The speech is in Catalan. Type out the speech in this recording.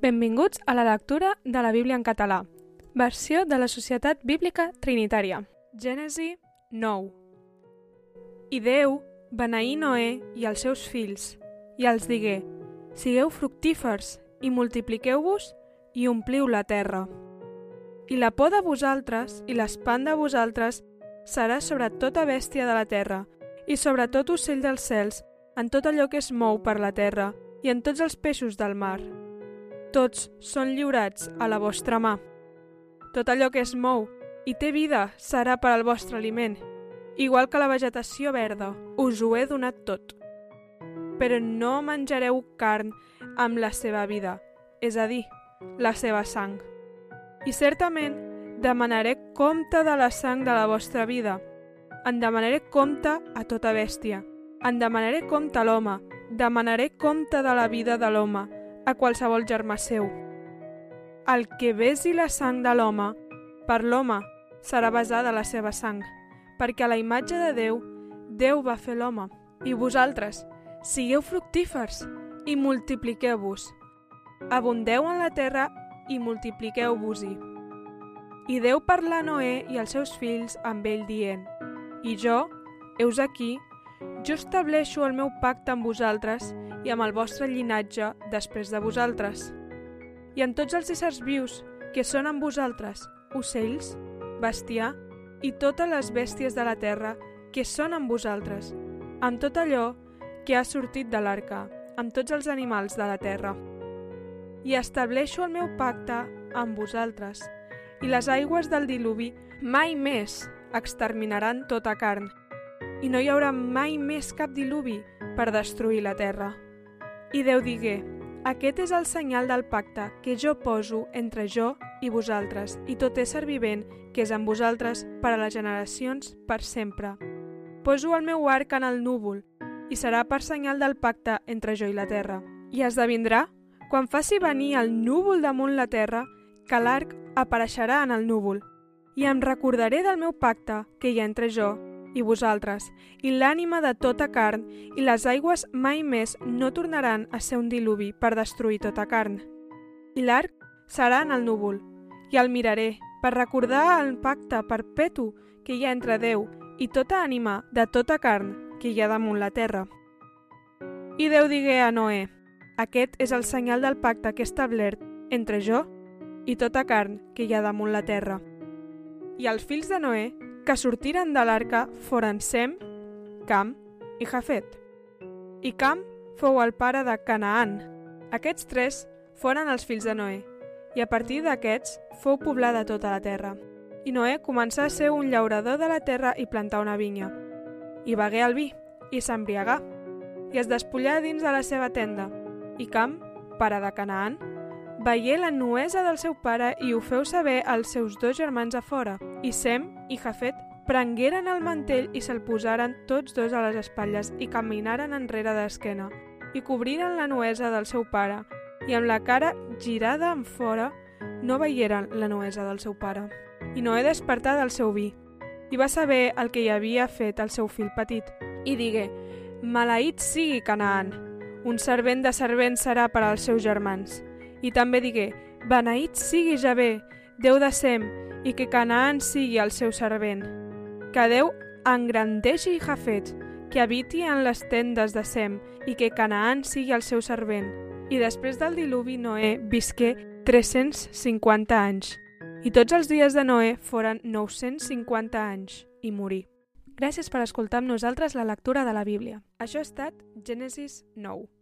Benvinguts a la lectura de la Bíblia en català, versió de la Societat Bíblica Trinitària. Gènesi 9 I Déu beneí Noé i els seus fills, i els digué, Sigueu fructífers i multipliqueu-vos i ompliu la terra. I la por de vosaltres i l'espant de vosaltres serà sobre tota bèstia de la terra i sobre tot ocell dels cels, en tot allò que es mou per la terra i en tots els peixos del mar. Tots són lliurats a la vostra mà. Tot allò que es mou i té vida serà per al vostre aliment. Igual que la vegetació verda, us ho he donat tot. Però no menjareu carn amb la seva vida, és a dir, la seva sang. I certament demanaré compte de la sang de la vostra vida. En demanaré compte a tota bèstia. En demanaré compte a l'home. Demanaré compte de la vida de l'home, a qualsevol germà seu. El que besi la sang de l'home, per l'home serà besada la seva sang, perquè a la imatge de Déu, Déu va fer l'home. I vosaltres, sigueu fructífers i multipliqueu-vos. Abundeu en la terra i multipliqueu-vos-hi. I Déu parlar a Noé i als seus fills amb ell dient, I jo, heus aquí, jo estableixo el meu pacte amb vosaltres i amb el vostre llinatge després de vosaltres. I en tots els éssers vius que són amb vosaltres, ocells, bestiar i totes les bèsties de la terra que són amb vosaltres, amb tot allò que ha sortit de l'arca, amb tots els animals de la terra. I estableixo el meu pacte amb vosaltres, i les aigües del diluvi mai més exterminaran tota carn, i no hi haurà mai més cap diluvi per destruir la terra. I Déu digué, aquest és el senyal del pacte que jo poso entre jo i vosaltres i tot ésser vivent que és amb vosaltres per a les generacions per sempre. Poso el meu arc en el núvol i serà per senyal del pacte entre jo i la terra. I esdevindrà, quan faci venir el núvol damunt la terra, que l'arc apareixerà en el núvol. I em recordaré del meu pacte que hi ha entre jo i vosaltres, i l'ànima de tota carn, i les aigües mai més no tornaran a ser un diluvi per destruir tota carn. I l'arc serà en el núvol, i el miraré per recordar el pacte perpetu que hi ha entre Déu i tota ànima de tota carn que hi ha damunt la terra. I Déu digué a Noé, aquest és el senyal del pacte que he establert entre jo i tota carn que hi ha damunt la terra. I els fills de Noé que sortiren de l'arca foren Sem, Cam i Jafet. I Cam fou el pare de Canaan. Aquests tres foren els fills de Noé, i a partir d'aquests fou poblada tota la terra. I Noé començà a ser un llaurador de la terra i plantar una vinya. I begué el vi, i s'embriagà, i es despullà dins de la seva tenda. I Cam, pare de Canaan, veié la nuesa del seu pare i ho feu saber als seus dos germans a fora. I Sem i Jafet prengueren el mantell i se'l posaren tots dos a les espatlles i caminaren enrere d'esquena i cobriren la nuesa del seu pare i amb la cara girada en fora no veieren la nuesa del seu pare. I Noé despertà del seu vi i va saber el que hi havia fet el seu fill petit i digué Maleït sigui Canaan, un servent de servent serà per als seus germans. I també digué, beneït sigui Javé, Déu de Sem, i que Canaan sigui el seu servent. Que Déu engrandeixi Jafet, que habiti en les tendes de Sem, i que Canaan sigui el seu servent. I després del diluvi Noé visqué 350 anys. I tots els dies de Noé foren 950 anys i morí. Gràcies per escoltar amb nosaltres la lectura de la Bíblia. Això ha estat Gènesis 9.